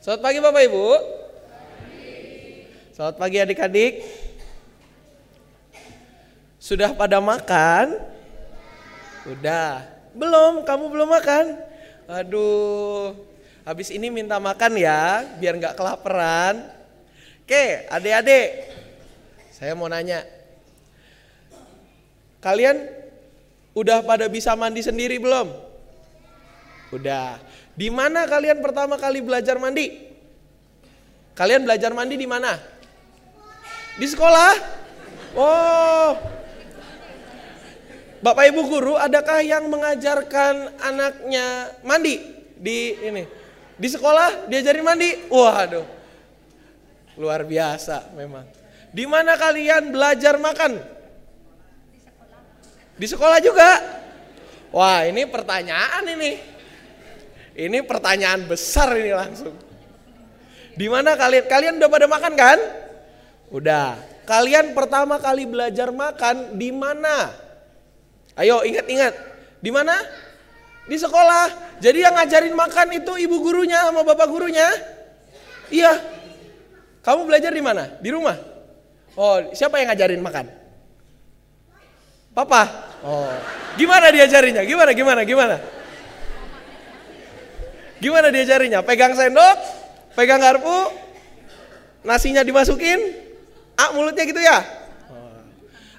Selamat pagi Bapak Ibu. Selamat pagi adik-adik. Sudah pada makan? Udah. Belum, kamu belum makan? Aduh. Habis ini minta makan ya, biar nggak kelaparan. Oke, adik-adik. Saya mau nanya. Kalian udah pada bisa mandi sendiri belum? Udah. Di mana kalian pertama kali belajar mandi? Kalian belajar mandi di mana? Di sekolah? Oh. Bapak Ibu guru, adakah yang mengajarkan anaknya mandi di ini? Di sekolah diajarin mandi? Waduh. Luar biasa memang. Di mana kalian belajar makan? Di sekolah juga? Wah, ini pertanyaan ini. Ini pertanyaan besar ini langsung. Di mana kalian? Kalian udah pada makan kan? Udah. Kalian pertama kali belajar makan di mana? Ayo ingat-ingat. Di mana? Di sekolah. Jadi yang ngajarin makan itu ibu gurunya sama bapak gurunya? Iya. Kamu belajar di mana? Di rumah? Oh, siapa yang ngajarin makan? Papa? Oh. Gimana diajarinya? Gimana gimana gimana? Gimana diajarinya? Pegang sendok, pegang garpu, nasinya dimasukin, ah mulutnya gitu ya?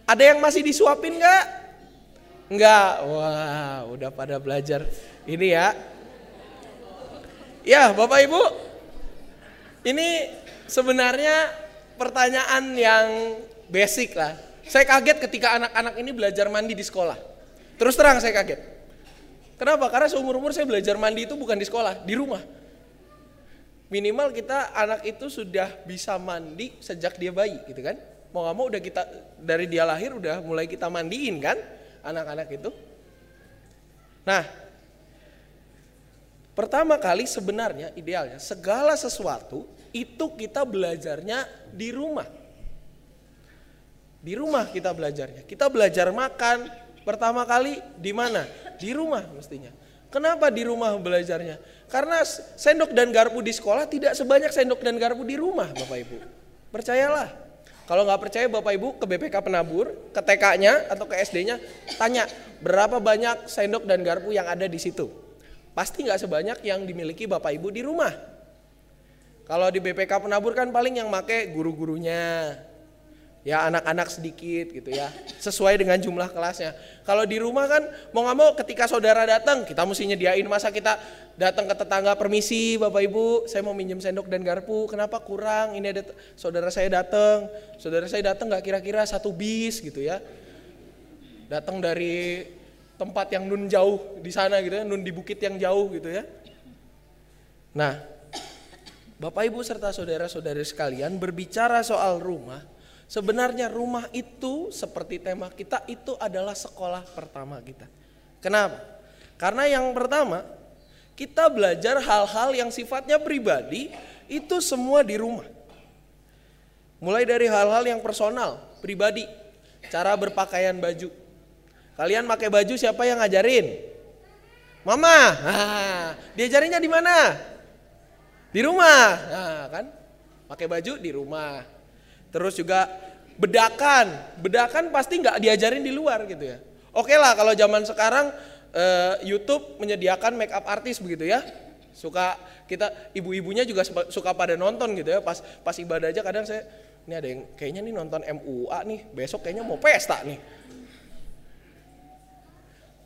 Ada yang masih disuapin nggak? Nggak. Wah, udah pada belajar ini ya. Ya, Bapak Ibu, ini sebenarnya pertanyaan yang basic lah. Saya kaget ketika anak-anak ini belajar mandi di sekolah. Terus terang saya kaget. Kenapa? Karena seumur umur saya belajar mandi itu bukan di sekolah, di rumah. Minimal kita anak itu sudah bisa mandi sejak dia bayi, gitu kan? Mau nggak mau udah kita dari dia lahir udah mulai kita mandiin kan, anak-anak itu. Nah, pertama kali sebenarnya idealnya segala sesuatu itu kita belajarnya di rumah. Di rumah kita belajarnya. Kita belajar makan pertama kali di mana? Di rumah mestinya. Kenapa di rumah belajarnya? Karena sendok dan garpu di sekolah tidak sebanyak sendok dan garpu di rumah, Bapak Ibu. Percayalah. Kalau nggak percaya Bapak Ibu ke BPK Penabur, ke TK-nya atau ke SD-nya, tanya berapa banyak sendok dan garpu yang ada di situ. Pasti nggak sebanyak yang dimiliki Bapak Ibu di rumah. Kalau di BPK Penabur kan paling yang make guru-gurunya, ya anak-anak sedikit gitu ya. Sesuai dengan jumlah kelasnya. Kalau di rumah kan mau nggak mau ketika saudara datang kita mesti nyediain masa kita datang ke tetangga permisi bapak ibu saya mau minjem sendok dan garpu. Kenapa kurang? Ini ada saudara saya datang. Saudara saya datang nggak kira-kira satu bis gitu ya. Datang dari tempat yang nun jauh di sana gitu ya nun di bukit yang jauh gitu ya. Nah bapak ibu serta saudara-saudari sekalian berbicara soal rumah Sebenarnya rumah itu seperti tema kita itu adalah sekolah pertama kita. Kenapa? Karena yang pertama kita belajar hal-hal yang sifatnya pribadi itu semua di rumah. Mulai dari hal-hal yang personal, pribadi, cara berpakaian baju. Kalian pakai baju siapa yang ngajarin? Mama. Nah, diajarinnya di mana? Di rumah. Nah, kan? Pakai baju di rumah. Terus juga bedakan, bedakan pasti nggak diajarin di luar gitu ya. Oke lah kalau zaman sekarang eh, YouTube menyediakan make up artis begitu ya. Suka kita ibu-ibunya juga suka pada nonton gitu ya. Pas pas ibadah aja kadang saya ini ada yang kayaknya nih nonton MUA nih, besok kayaknya mau pesta nih.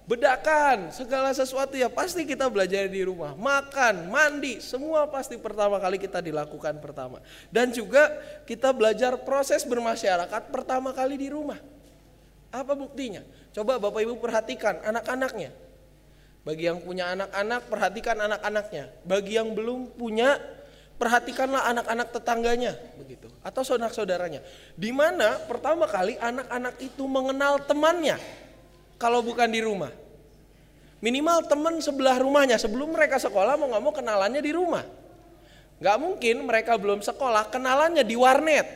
Bedakan segala sesuatu ya pasti kita belajar di rumah. Makan, mandi, semua pasti pertama kali kita dilakukan pertama. Dan juga kita belajar proses bermasyarakat pertama kali di rumah. Apa buktinya? Coba Bapak Ibu perhatikan anak-anaknya. Bagi yang punya anak-anak, perhatikan anak-anaknya. Bagi yang belum punya, perhatikanlah anak-anak tetangganya begitu atau saudara-saudaranya. Di mana pertama kali anak-anak itu mengenal temannya kalau bukan di rumah. Minimal teman sebelah rumahnya sebelum mereka sekolah mau nggak mau kenalannya di rumah. Nggak mungkin mereka belum sekolah kenalannya di warnet.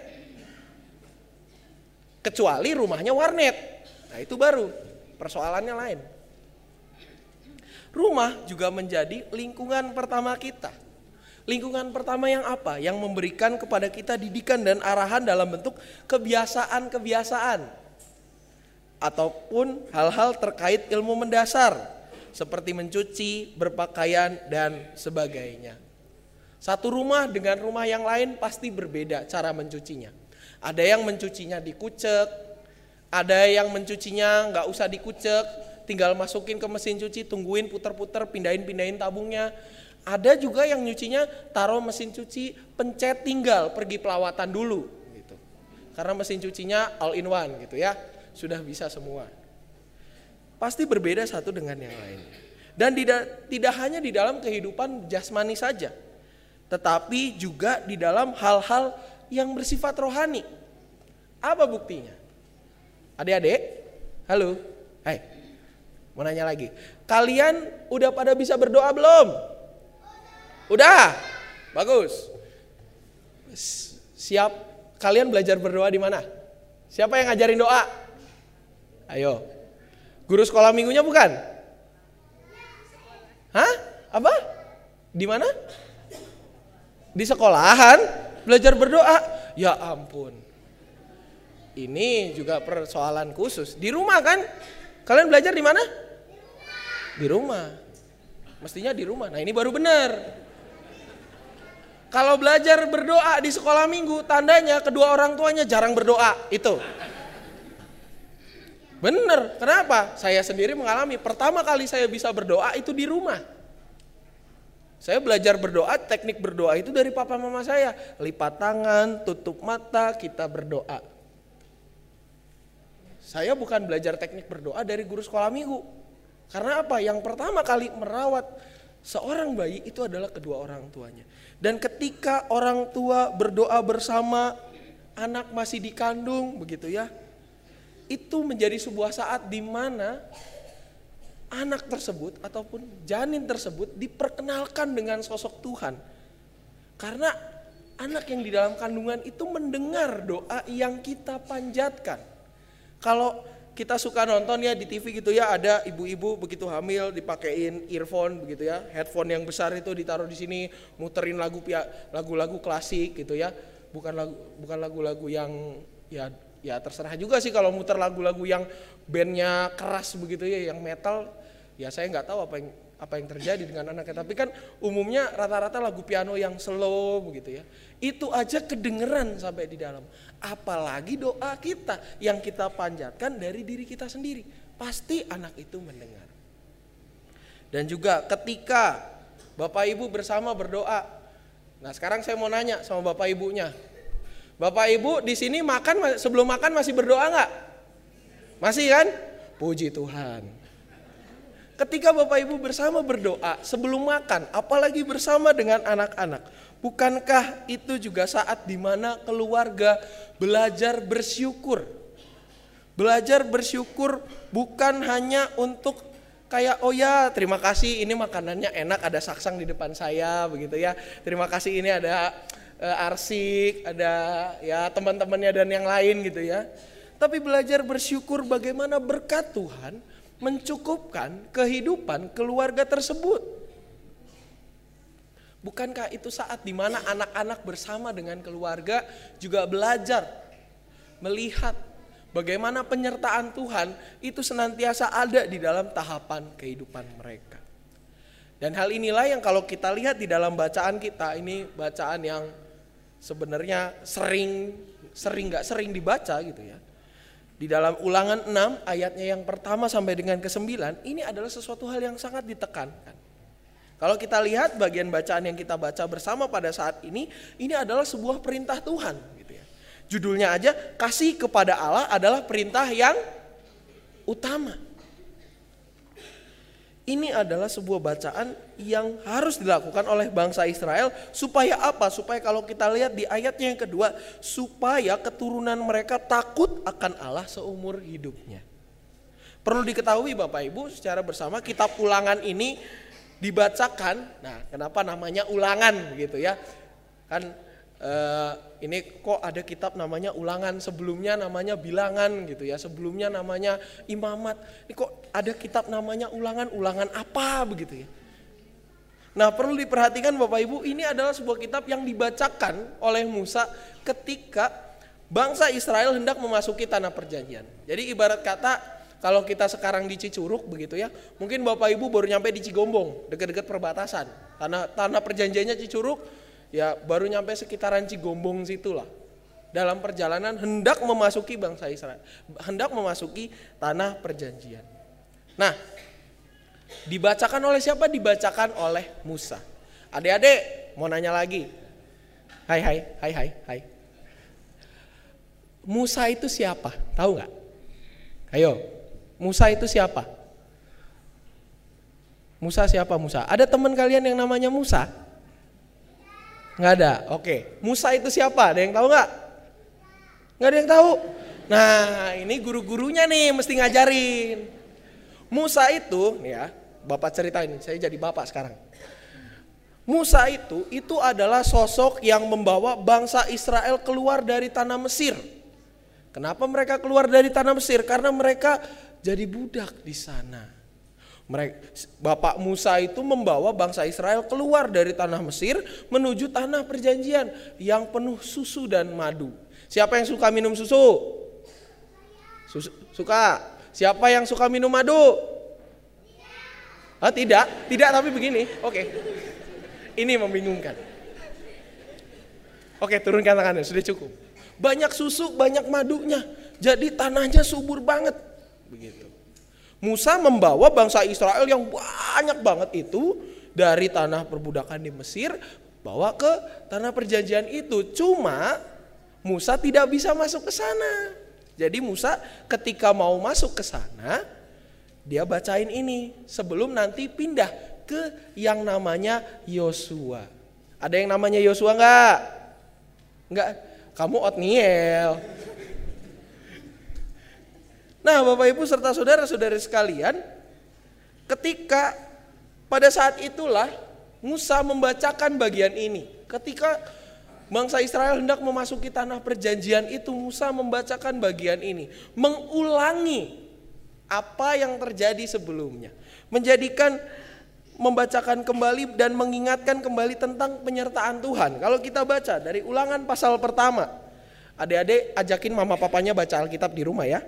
Kecuali rumahnya warnet. Nah itu baru persoalannya lain. Rumah juga menjadi lingkungan pertama kita. Lingkungan pertama yang apa? Yang memberikan kepada kita didikan dan arahan dalam bentuk kebiasaan-kebiasaan ataupun hal-hal terkait ilmu mendasar seperti mencuci, berpakaian dan sebagainya. Satu rumah dengan rumah yang lain pasti berbeda cara mencucinya. Ada yang mencucinya dikucek, ada yang mencucinya nggak usah dikucek, tinggal masukin ke mesin cuci, tungguin puter-puter, pindahin-pindahin tabungnya. Ada juga yang nyucinya taruh mesin cuci, pencet tinggal pergi pelawatan dulu gitu. Karena mesin cucinya all in one gitu ya, sudah bisa semua. Pasti berbeda satu dengan yang lain. Dan tidak, tidak hanya di dalam kehidupan jasmani saja, tetapi juga di dalam hal-hal yang bersifat rohani. Apa buktinya? Adik-adik, halo, hai, mau nanya lagi. Kalian udah pada bisa berdoa belum? Udah, bagus. Siap, kalian belajar berdoa di mana? Siapa yang ngajarin doa? Ayo, guru sekolah minggunya bukan? Hah? Apa? Di mana? Di sekolahan belajar berdoa. Ya ampun. Ini juga persoalan khusus. Di rumah kan? Kalian belajar di mana? Di rumah. Mestinya di rumah. Nah, ini baru benar. Kalau belajar berdoa di sekolah minggu, tandanya kedua orang tuanya jarang berdoa. Itu. Bener, kenapa? Saya sendiri mengalami pertama kali saya bisa berdoa itu di rumah. Saya belajar berdoa, teknik berdoa itu dari papa mama saya. Lipat tangan, tutup mata, kita berdoa. Saya bukan belajar teknik berdoa dari guru sekolah minggu. Karena apa? Yang pertama kali merawat seorang bayi itu adalah kedua orang tuanya. Dan ketika orang tua berdoa bersama anak masih dikandung begitu ya. Itu menjadi sebuah saat di mana anak tersebut ataupun janin tersebut diperkenalkan dengan sosok Tuhan. Karena anak yang di dalam kandungan itu mendengar doa yang kita panjatkan. Kalau kita suka nonton ya di TV gitu ya ada ibu-ibu begitu hamil dipakein earphone begitu ya headphone yang besar itu ditaruh di sini muterin lagu lagu-lagu klasik gitu ya bukan lagu bukan lagu-lagu yang ya ya terserah juga sih kalau muter lagu-lagu yang bandnya keras begitu ya yang metal ya saya nggak tahu apa yang apa yang terjadi dengan anaknya. Tapi kan umumnya rata-rata lagu piano yang slow begitu ya itu aja kedengeran sampai di dalam. Apalagi doa kita yang kita panjatkan dari diri kita sendiri. Pasti anak itu mendengar. Dan juga ketika bapak ibu bersama berdoa nah sekarang saya mau nanya sama bapak ibunya bapak ibu di sini makan sebelum makan masih berdoa nggak masih kan puji Tuhan Ketika Bapak Ibu bersama berdoa sebelum makan, apalagi bersama dengan anak-anak, bukankah itu juga saat di mana keluarga belajar bersyukur? Belajar bersyukur bukan hanya untuk kayak oh ya terima kasih ini makanannya enak ada saksang di depan saya begitu ya. Terima kasih ini ada uh, arsik, ada ya teman-temannya dan yang lain gitu ya. Tapi belajar bersyukur bagaimana berkat Tuhan mencukupkan kehidupan keluarga tersebut. Bukankah itu saat di mana anak-anak bersama dengan keluarga juga belajar melihat bagaimana penyertaan Tuhan itu senantiasa ada di dalam tahapan kehidupan mereka. Dan hal inilah yang kalau kita lihat di dalam bacaan kita, ini bacaan yang sebenarnya sering sering nggak sering dibaca gitu ya. Di dalam ulangan 6 ayatnya yang pertama sampai dengan ke-9 ini adalah sesuatu hal yang sangat ditekankan. Kalau kita lihat bagian bacaan yang kita baca bersama pada saat ini, ini adalah sebuah perintah Tuhan. Gitu ya. Judulnya aja, kasih kepada Allah adalah perintah yang utama. Ini adalah sebuah bacaan yang harus dilakukan oleh bangsa Israel supaya apa? Supaya kalau kita lihat di ayatnya yang kedua, supaya keturunan mereka takut akan Allah seumur hidupnya. Perlu diketahui Bapak Ibu secara bersama kitab ulangan ini dibacakan. Nah, kenapa namanya ulangan gitu ya? Kan uh, ini kok ada kitab namanya ulangan sebelumnya namanya bilangan gitu ya sebelumnya namanya imamat ini kok ada kitab namanya ulangan ulangan apa begitu ya Nah perlu diperhatikan Bapak Ibu ini adalah sebuah kitab yang dibacakan oleh Musa ketika bangsa Israel hendak memasuki tanah perjanjian. Jadi ibarat kata kalau kita sekarang di Cicuruk begitu ya, mungkin Bapak Ibu baru nyampe di Cigombong, dekat-dekat perbatasan. Tanah tanah perjanjiannya Cicuruk, ya baru nyampe sekitaran Cigombong situlah. Dalam perjalanan hendak memasuki bangsa Israel, hendak memasuki tanah perjanjian. Nah, dibacakan oleh siapa? Dibacakan oleh Musa. Adik-adik, mau nanya lagi. Hai hai, hai hai, hai. Musa itu siapa? Tahu nggak? Ayo, Musa itu siapa? Musa siapa Musa? Ada teman kalian yang namanya Musa? Nggak ada. Oke. Musa itu siapa? Ada yang tahu nggak? Nggak ada yang tahu. Nah, ini guru-gurunya nih mesti ngajarin. Musa itu, ya, bapak cerita ini. Saya jadi bapak sekarang. Musa itu, itu adalah sosok yang membawa bangsa Israel keluar dari tanah Mesir. Kenapa mereka keluar dari tanah Mesir? Karena mereka jadi budak di sana. Mereka, Bapak Musa itu membawa bangsa Israel keluar dari tanah Mesir menuju tanah perjanjian yang penuh susu dan madu. Siapa yang suka minum susu? susu suka. Siapa yang suka minum madu? Ah, tidak, tidak tapi begini. Oke. Ini membingungkan. Oke, turunkan tangannya, sudah cukup. Banyak susu, banyak madunya. Jadi tanahnya subur banget begitu. Musa membawa bangsa Israel yang banyak banget itu dari tanah perbudakan di Mesir bawa ke tanah perjanjian itu. Cuma Musa tidak bisa masuk ke sana. Jadi Musa ketika mau masuk ke sana, dia bacain ini sebelum nanti pindah ke yang namanya Yosua. Ada yang namanya Yosua enggak? Enggak. Kamu Otniel. Nah, Bapak Ibu serta saudara-saudara sekalian, ketika pada saat itulah Musa membacakan bagian ini. Ketika bangsa Israel hendak memasuki tanah perjanjian itu, Musa membacakan bagian ini, mengulangi apa yang terjadi sebelumnya, menjadikan membacakan kembali dan mengingatkan kembali tentang penyertaan Tuhan. Kalau kita baca dari ulangan pasal pertama, adik-adik ajakin mama papanya baca Alkitab di rumah ya.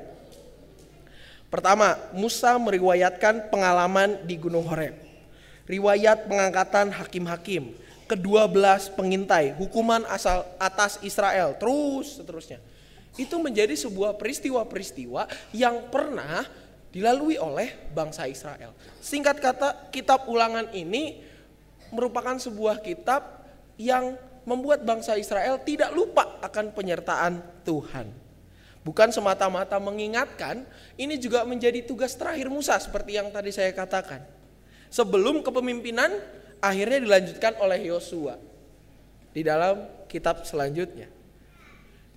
Pertama, Musa meriwayatkan pengalaman di Gunung Horeb. Riwayat pengangkatan hakim-hakim, kedua belas pengintai, hukuman asal atas Israel, terus seterusnya. Itu menjadi sebuah peristiwa-peristiwa yang pernah dilalui oleh bangsa Israel. Singkat kata, kitab ulangan ini merupakan sebuah kitab yang membuat bangsa Israel tidak lupa akan penyertaan Tuhan. Bukan semata-mata mengingatkan, ini juga menjadi tugas terakhir Musa seperti yang tadi saya katakan. Sebelum kepemimpinan akhirnya dilanjutkan oleh Yosua di dalam kitab selanjutnya.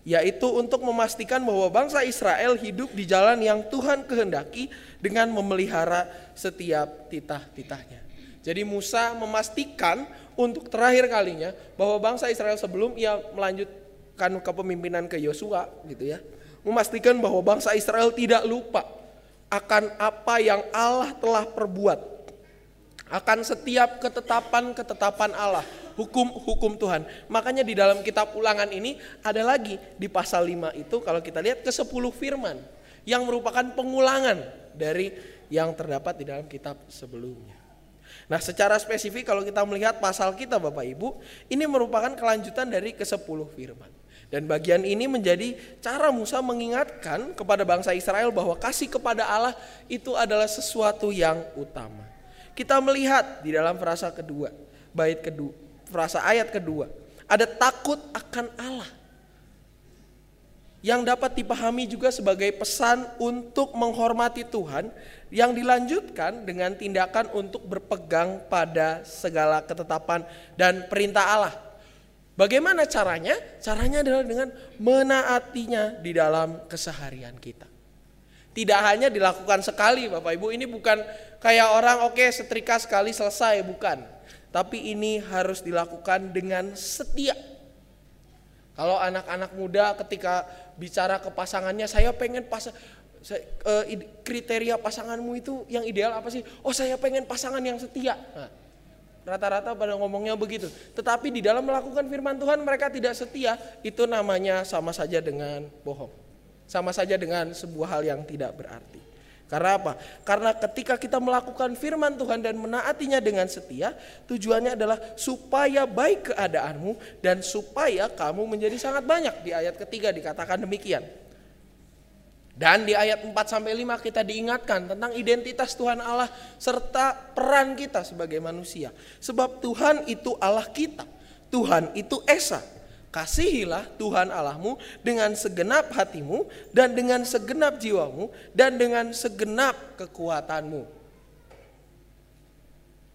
Yaitu untuk memastikan bahwa bangsa Israel hidup di jalan yang Tuhan kehendaki dengan memelihara setiap titah-titahnya. Jadi Musa memastikan untuk terakhir kalinya bahwa bangsa Israel sebelum ia melanjutkan kepemimpinan ke Yosua gitu ya memastikan bahwa bangsa Israel tidak lupa akan apa yang Allah telah perbuat akan setiap ketetapan-ketetapan Allah, hukum-hukum Tuhan. Makanya di dalam kitab ulangan ini ada lagi di pasal 5 itu kalau kita lihat ke 10 firman yang merupakan pengulangan dari yang terdapat di dalam kitab sebelumnya. Nah secara spesifik kalau kita melihat pasal kita Bapak Ibu, ini merupakan kelanjutan dari ke 10 firman. Dan bagian ini menjadi cara Musa mengingatkan kepada bangsa Israel bahwa kasih kepada Allah itu adalah sesuatu yang utama. Kita melihat di dalam frasa kedua, bait kedua, frasa ayat kedua, ada takut akan Allah. Yang dapat dipahami juga sebagai pesan untuk menghormati Tuhan yang dilanjutkan dengan tindakan untuk berpegang pada segala ketetapan dan perintah Allah Bagaimana caranya? Caranya adalah dengan menaatinya di dalam keseharian kita. Tidak hanya dilakukan sekali Bapak Ibu, ini bukan kayak orang oke okay, setrika sekali selesai, bukan. Tapi ini harus dilakukan dengan setia. Kalau anak-anak muda ketika bicara ke pasangannya, saya pengen pas uh, kriteria pasanganmu itu yang ideal apa sih? Oh saya pengen pasangan yang setia. Nah, Rata-rata pada ngomongnya begitu. Tetapi di dalam melakukan firman Tuhan mereka tidak setia, itu namanya sama saja dengan bohong. Sama saja dengan sebuah hal yang tidak berarti. Karena apa? Karena ketika kita melakukan firman Tuhan dan menaatinya dengan setia, tujuannya adalah supaya baik keadaanmu dan supaya kamu menjadi sangat banyak. Di ayat ketiga dikatakan demikian. Dan di ayat 4 sampai 5 kita diingatkan tentang identitas Tuhan Allah serta peran kita sebagai manusia. Sebab Tuhan itu Allah kita. Tuhan itu Esa. Kasihilah Tuhan Allahmu dengan segenap hatimu dan dengan segenap jiwamu dan dengan segenap kekuatanmu.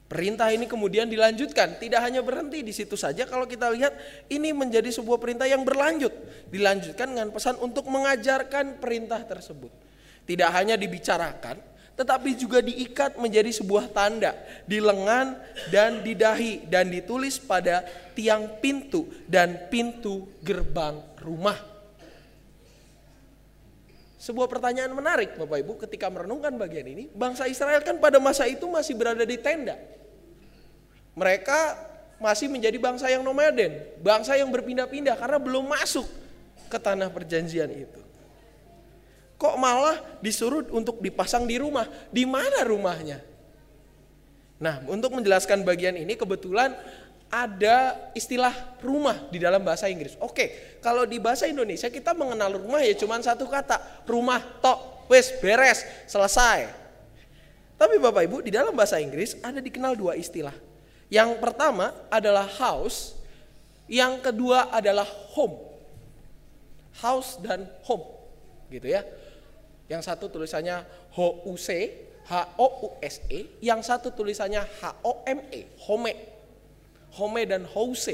Perintah ini kemudian dilanjutkan, tidak hanya berhenti di situ saja. Kalau kita lihat, ini menjadi sebuah perintah yang berlanjut, dilanjutkan dengan pesan untuk mengajarkan perintah tersebut. Tidak hanya dibicarakan, tetapi juga diikat menjadi sebuah tanda di lengan dan di dahi, dan ditulis pada tiang pintu dan pintu gerbang rumah. Sebuah pertanyaan menarik, Bapak Ibu, ketika merenungkan bagian ini, bangsa Israel kan pada masa itu masih berada di tenda mereka masih menjadi bangsa yang nomaden, bangsa yang berpindah-pindah karena belum masuk ke tanah perjanjian itu. Kok malah disuruh untuk dipasang di rumah? Di mana rumahnya? Nah, untuk menjelaskan bagian ini kebetulan ada istilah rumah di dalam bahasa Inggris. Oke, kalau di bahasa Indonesia kita mengenal rumah ya cuma satu kata, rumah tok, wes beres, selesai. Tapi Bapak Ibu di dalam bahasa Inggris ada dikenal dua istilah. Yang pertama adalah house, yang kedua adalah home. House dan home, gitu ya. Yang satu tulisannya H U C, H O U S E, yang satu tulisannya H O M E, home. Home dan house.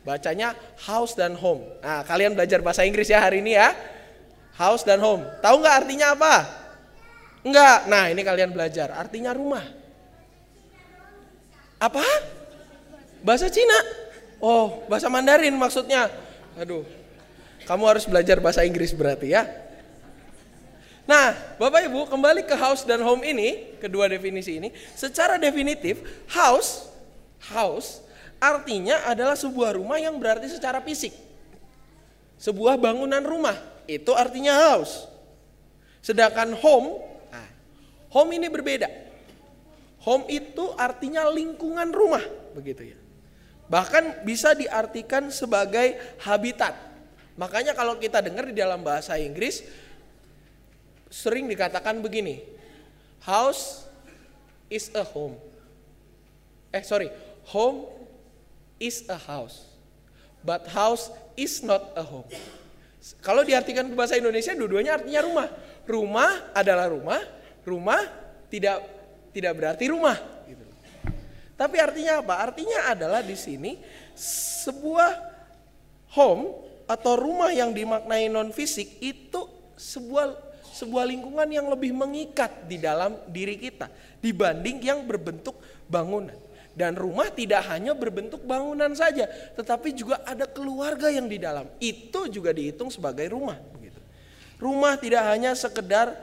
Bacanya house dan home. Nah, kalian belajar bahasa Inggris ya hari ini ya. House dan home. Tahu nggak artinya apa? Enggak. Nah, ini kalian belajar. Artinya rumah. Apa? Bahasa Cina? Oh, bahasa Mandarin maksudnya. Aduh. Kamu harus belajar bahasa Inggris berarti ya. Nah, Bapak Ibu, kembali ke house dan home ini, kedua definisi ini, secara definitif house house artinya adalah sebuah rumah yang berarti secara fisik. Sebuah bangunan rumah, itu artinya house. Sedangkan home, nah, home ini berbeda. Home itu artinya lingkungan rumah, begitu ya. Bahkan bisa diartikan sebagai habitat. Makanya kalau kita dengar di dalam bahasa Inggris sering dikatakan begini. House is a home. Eh sorry, home is a house. But house is not a home. Kalau diartikan ke bahasa Indonesia dua-duanya artinya rumah. Rumah adalah rumah, rumah tidak tidak berarti rumah. Gitu. Tapi artinya apa? Artinya adalah di sini sebuah home atau rumah yang dimaknai non fisik itu sebuah sebuah lingkungan yang lebih mengikat di dalam diri kita dibanding yang berbentuk bangunan. Dan rumah tidak hanya berbentuk bangunan saja, tetapi juga ada keluarga yang di dalam. Itu juga dihitung sebagai rumah. Begitu. Rumah tidak hanya sekedar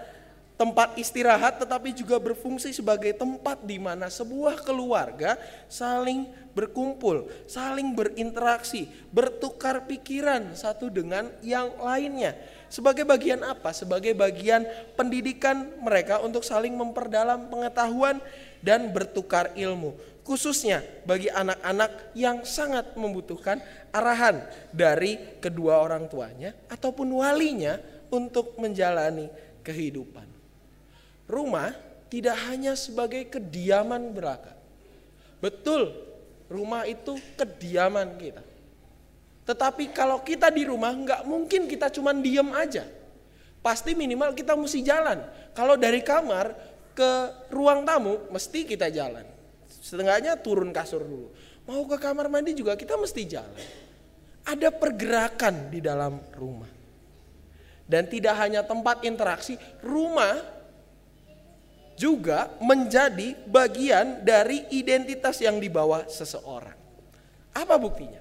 tempat istirahat tetapi juga berfungsi sebagai tempat di mana sebuah keluarga saling berkumpul, saling berinteraksi, bertukar pikiran satu dengan yang lainnya. Sebagai bagian apa? Sebagai bagian pendidikan mereka untuk saling memperdalam pengetahuan dan bertukar ilmu. Khususnya bagi anak-anak yang sangat membutuhkan arahan dari kedua orang tuanya ataupun walinya untuk menjalani kehidupan. Rumah tidak hanya sebagai kediaman belaka. Betul, rumah itu kediaman kita. Tetapi kalau kita di rumah nggak mungkin kita cuma diem aja. Pasti minimal kita mesti jalan. Kalau dari kamar ke ruang tamu mesti kita jalan. Setengahnya turun kasur dulu. Mau ke kamar mandi juga kita mesti jalan. Ada pergerakan di dalam rumah. Dan tidak hanya tempat interaksi, rumah juga menjadi bagian dari identitas yang dibawa seseorang. Apa buktinya?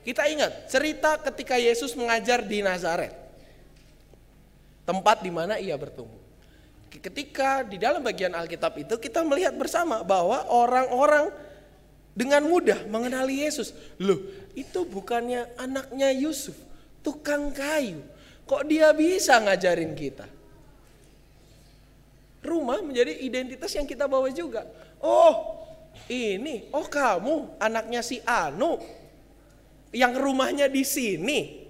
Kita ingat cerita ketika Yesus mengajar di Nazaret. Tempat di mana ia bertumbuh. Ketika di dalam bagian Alkitab itu kita melihat bersama bahwa orang-orang dengan mudah mengenali Yesus. Loh, itu bukannya anaknya Yusuf, tukang kayu. Kok dia bisa ngajarin kita? Rumah menjadi identitas yang kita bawa juga. Oh, ini, oh kamu anaknya si Anu yang rumahnya di sini.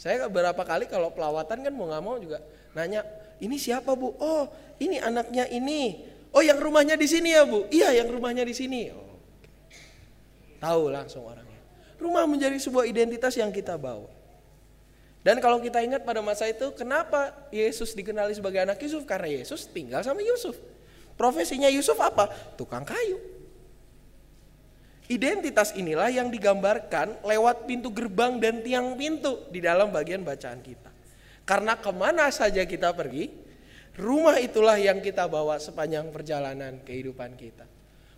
Saya beberapa kali kalau pelawatan kan mau nggak mau juga nanya, ini siapa bu? Oh, ini anaknya ini. Oh, yang rumahnya di sini ya bu? Iya, yang rumahnya di sini. Oh, Tahu langsung orangnya. Rumah menjadi sebuah identitas yang kita bawa. Dan kalau kita ingat pada masa itu, kenapa Yesus dikenali sebagai anak Yusuf? Karena Yesus tinggal sama Yusuf. Profesinya Yusuf apa? Tukang kayu. Identitas inilah yang digambarkan lewat pintu gerbang dan tiang pintu di dalam bagian bacaan kita. Karena ke mana saja kita pergi, rumah itulah yang kita bawa sepanjang perjalanan kehidupan kita.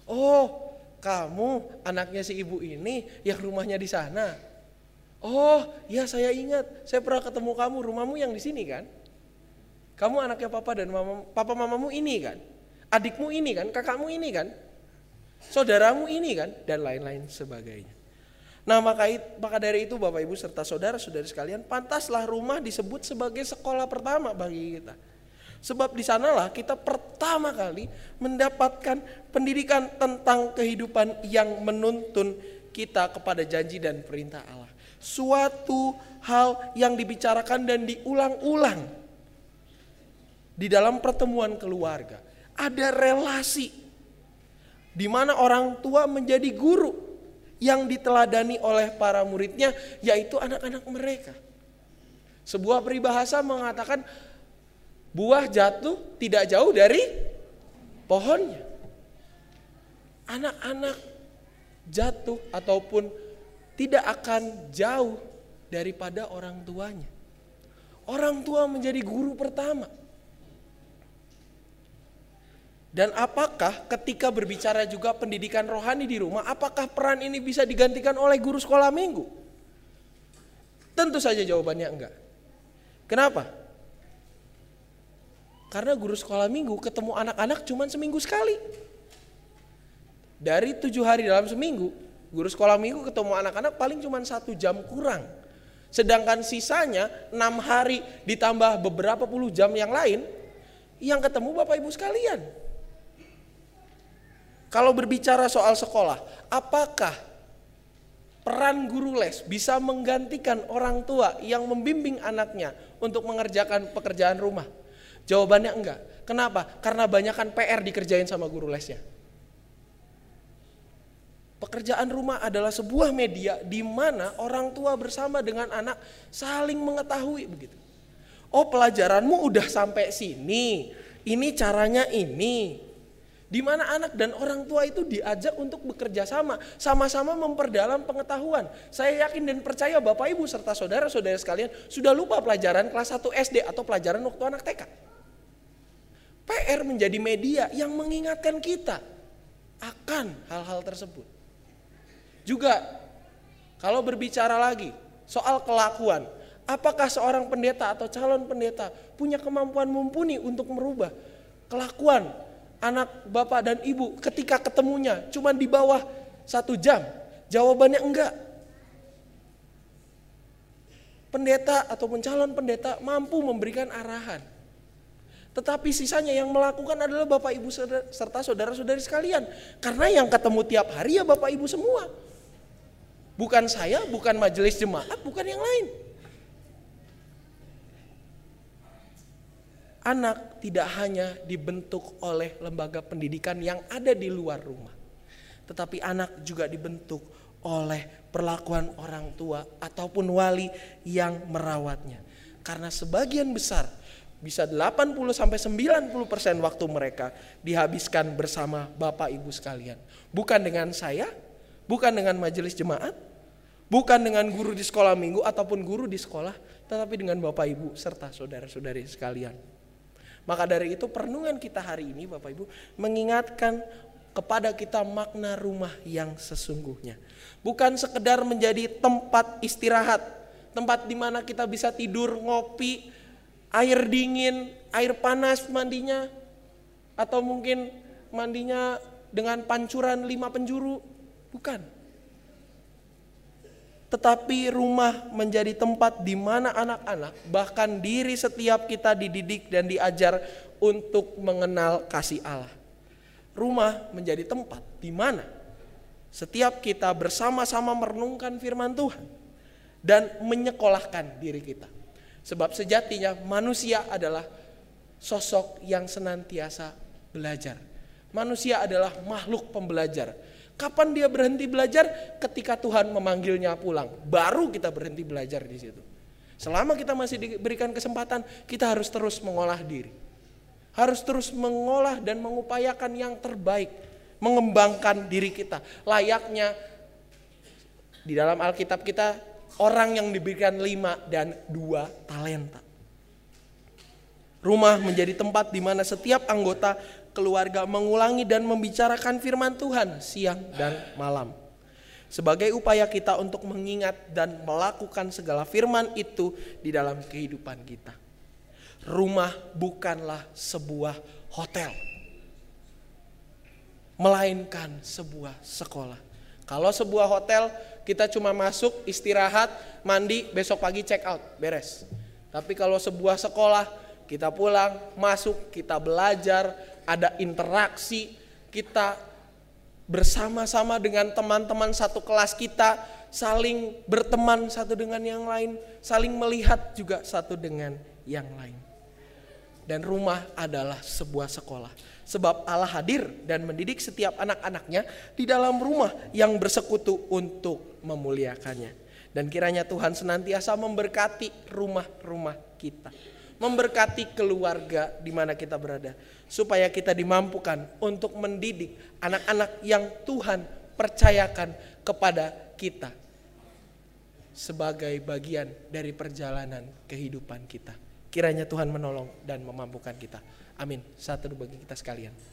Oh, kamu anaknya si ibu ini yang rumahnya di sana. Oh, ya saya ingat, saya pernah ketemu kamu, rumahmu yang di sini kan? Kamu anaknya papa dan mama, papa mamamu ini kan? adikmu ini kan, kakakmu ini kan, saudaramu ini kan, dan lain-lain sebagainya. Nah maka, maka dari itu Bapak Ibu serta saudara-saudari sekalian, pantaslah rumah disebut sebagai sekolah pertama bagi kita. Sebab di sanalah kita pertama kali mendapatkan pendidikan tentang kehidupan yang menuntun kita kepada janji dan perintah Allah. Suatu hal yang dibicarakan dan diulang-ulang di dalam pertemuan keluarga ada relasi di mana orang tua menjadi guru yang diteladani oleh para muridnya yaitu anak-anak mereka. Sebuah peribahasa mengatakan buah jatuh tidak jauh dari pohonnya. Anak-anak jatuh ataupun tidak akan jauh daripada orang tuanya. Orang tua menjadi guru pertama. Dan apakah ketika berbicara juga pendidikan rohani di rumah, apakah peran ini bisa digantikan oleh guru sekolah minggu? Tentu saja jawabannya enggak. Kenapa? Karena guru sekolah minggu ketemu anak-anak cuma seminggu sekali. Dari tujuh hari dalam seminggu, guru sekolah minggu ketemu anak-anak paling cuma satu jam kurang. Sedangkan sisanya enam hari ditambah beberapa puluh jam yang lain, yang ketemu bapak ibu sekalian. Kalau berbicara soal sekolah, apakah peran guru les bisa menggantikan orang tua yang membimbing anaknya untuk mengerjakan pekerjaan rumah? Jawabannya enggak. Kenapa? Karena banyak kan PR dikerjain sama guru lesnya. Pekerjaan rumah adalah sebuah media di mana orang tua bersama dengan anak saling mengetahui begitu. Oh pelajaranmu udah sampai sini, ini caranya ini, di mana anak dan orang tua itu diajak untuk bekerja sama, sama-sama memperdalam pengetahuan. Saya yakin dan percaya Bapak Ibu serta saudara-saudara sekalian sudah lupa pelajaran kelas 1 SD atau pelajaran waktu anak TK. PR menjadi media yang mengingatkan kita akan hal-hal tersebut. Juga kalau berbicara lagi soal kelakuan, apakah seorang pendeta atau calon pendeta punya kemampuan mumpuni untuk merubah kelakuan anak bapak dan ibu ketika ketemunya cuma di bawah satu jam? Jawabannya enggak. Pendeta ataupun calon pendeta mampu memberikan arahan. Tetapi sisanya yang melakukan adalah bapak ibu serta saudara-saudari sekalian. Karena yang ketemu tiap hari ya bapak ibu semua. Bukan saya, bukan majelis jemaat, bukan yang lain. anak tidak hanya dibentuk oleh lembaga pendidikan yang ada di luar rumah, tetapi anak juga dibentuk oleh perlakuan orang tua ataupun wali yang merawatnya. Karena sebagian besar bisa 80 sampai 90% waktu mereka dihabiskan bersama Bapak Ibu sekalian. Bukan dengan saya, bukan dengan majelis jemaat, bukan dengan guru di sekolah minggu ataupun guru di sekolah, tetapi dengan Bapak Ibu serta saudara-saudari sekalian. Maka dari itu perenungan kita hari ini Bapak Ibu mengingatkan kepada kita makna rumah yang sesungguhnya. Bukan sekedar menjadi tempat istirahat, tempat di mana kita bisa tidur, ngopi, air dingin, air panas mandinya, atau mungkin mandinya dengan pancuran lima penjuru, bukan. Tetapi rumah menjadi tempat di mana anak-anak, bahkan diri setiap kita dididik dan diajar untuk mengenal kasih Allah. Rumah menjadi tempat di mana setiap kita bersama-sama merenungkan firman Tuhan dan menyekolahkan diri kita. Sebab sejatinya manusia adalah sosok yang senantiasa belajar. Manusia adalah makhluk pembelajar Kapan dia berhenti belajar? Ketika Tuhan memanggilnya pulang. Baru kita berhenti belajar di situ. Selama kita masih diberikan kesempatan, kita harus terus mengolah diri. Harus terus mengolah dan mengupayakan yang terbaik. Mengembangkan diri kita. Layaknya di dalam Alkitab kita, orang yang diberikan lima dan dua talenta. Rumah menjadi tempat di mana setiap anggota keluarga mengulangi dan membicarakan firman Tuhan siang dan malam. Sebagai upaya kita untuk mengingat dan melakukan segala firman itu di dalam kehidupan kita. Rumah bukanlah sebuah hotel. Melainkan sebuah sekolah. Kalau sebuah hotel kita cuma masuk, istirahat, mandi, besok pagi check out, beres. Tapi kalau sebuah sekolah kita pulang, masuk, kita belajar, ada interaksi, kita bersama-sama dengan teman-teman satu kelas kita, saling berteman satu dengan yang lain, saling melihat juga satu dengan yang lain. Dan rumah adalah sebuah sekolah. Sebab Allah hadir dan mendidik setiap anak-anaknya di dalam rumah yang bersekutu untuk memuliakannya. Dan kiranya Tuhan senantiasa memberkati rumah-rumah kita memberkati keluarga di mana kita berada, supaya kita dimampukan untuk mendidik anak-anak yang Tuhan percayakan kepada kita sebagai bagian dari perjalanan kehidupan kita. Kiranya Tuhan menolong dan memampukan kita. Amin. Satu bagi kita sekalian.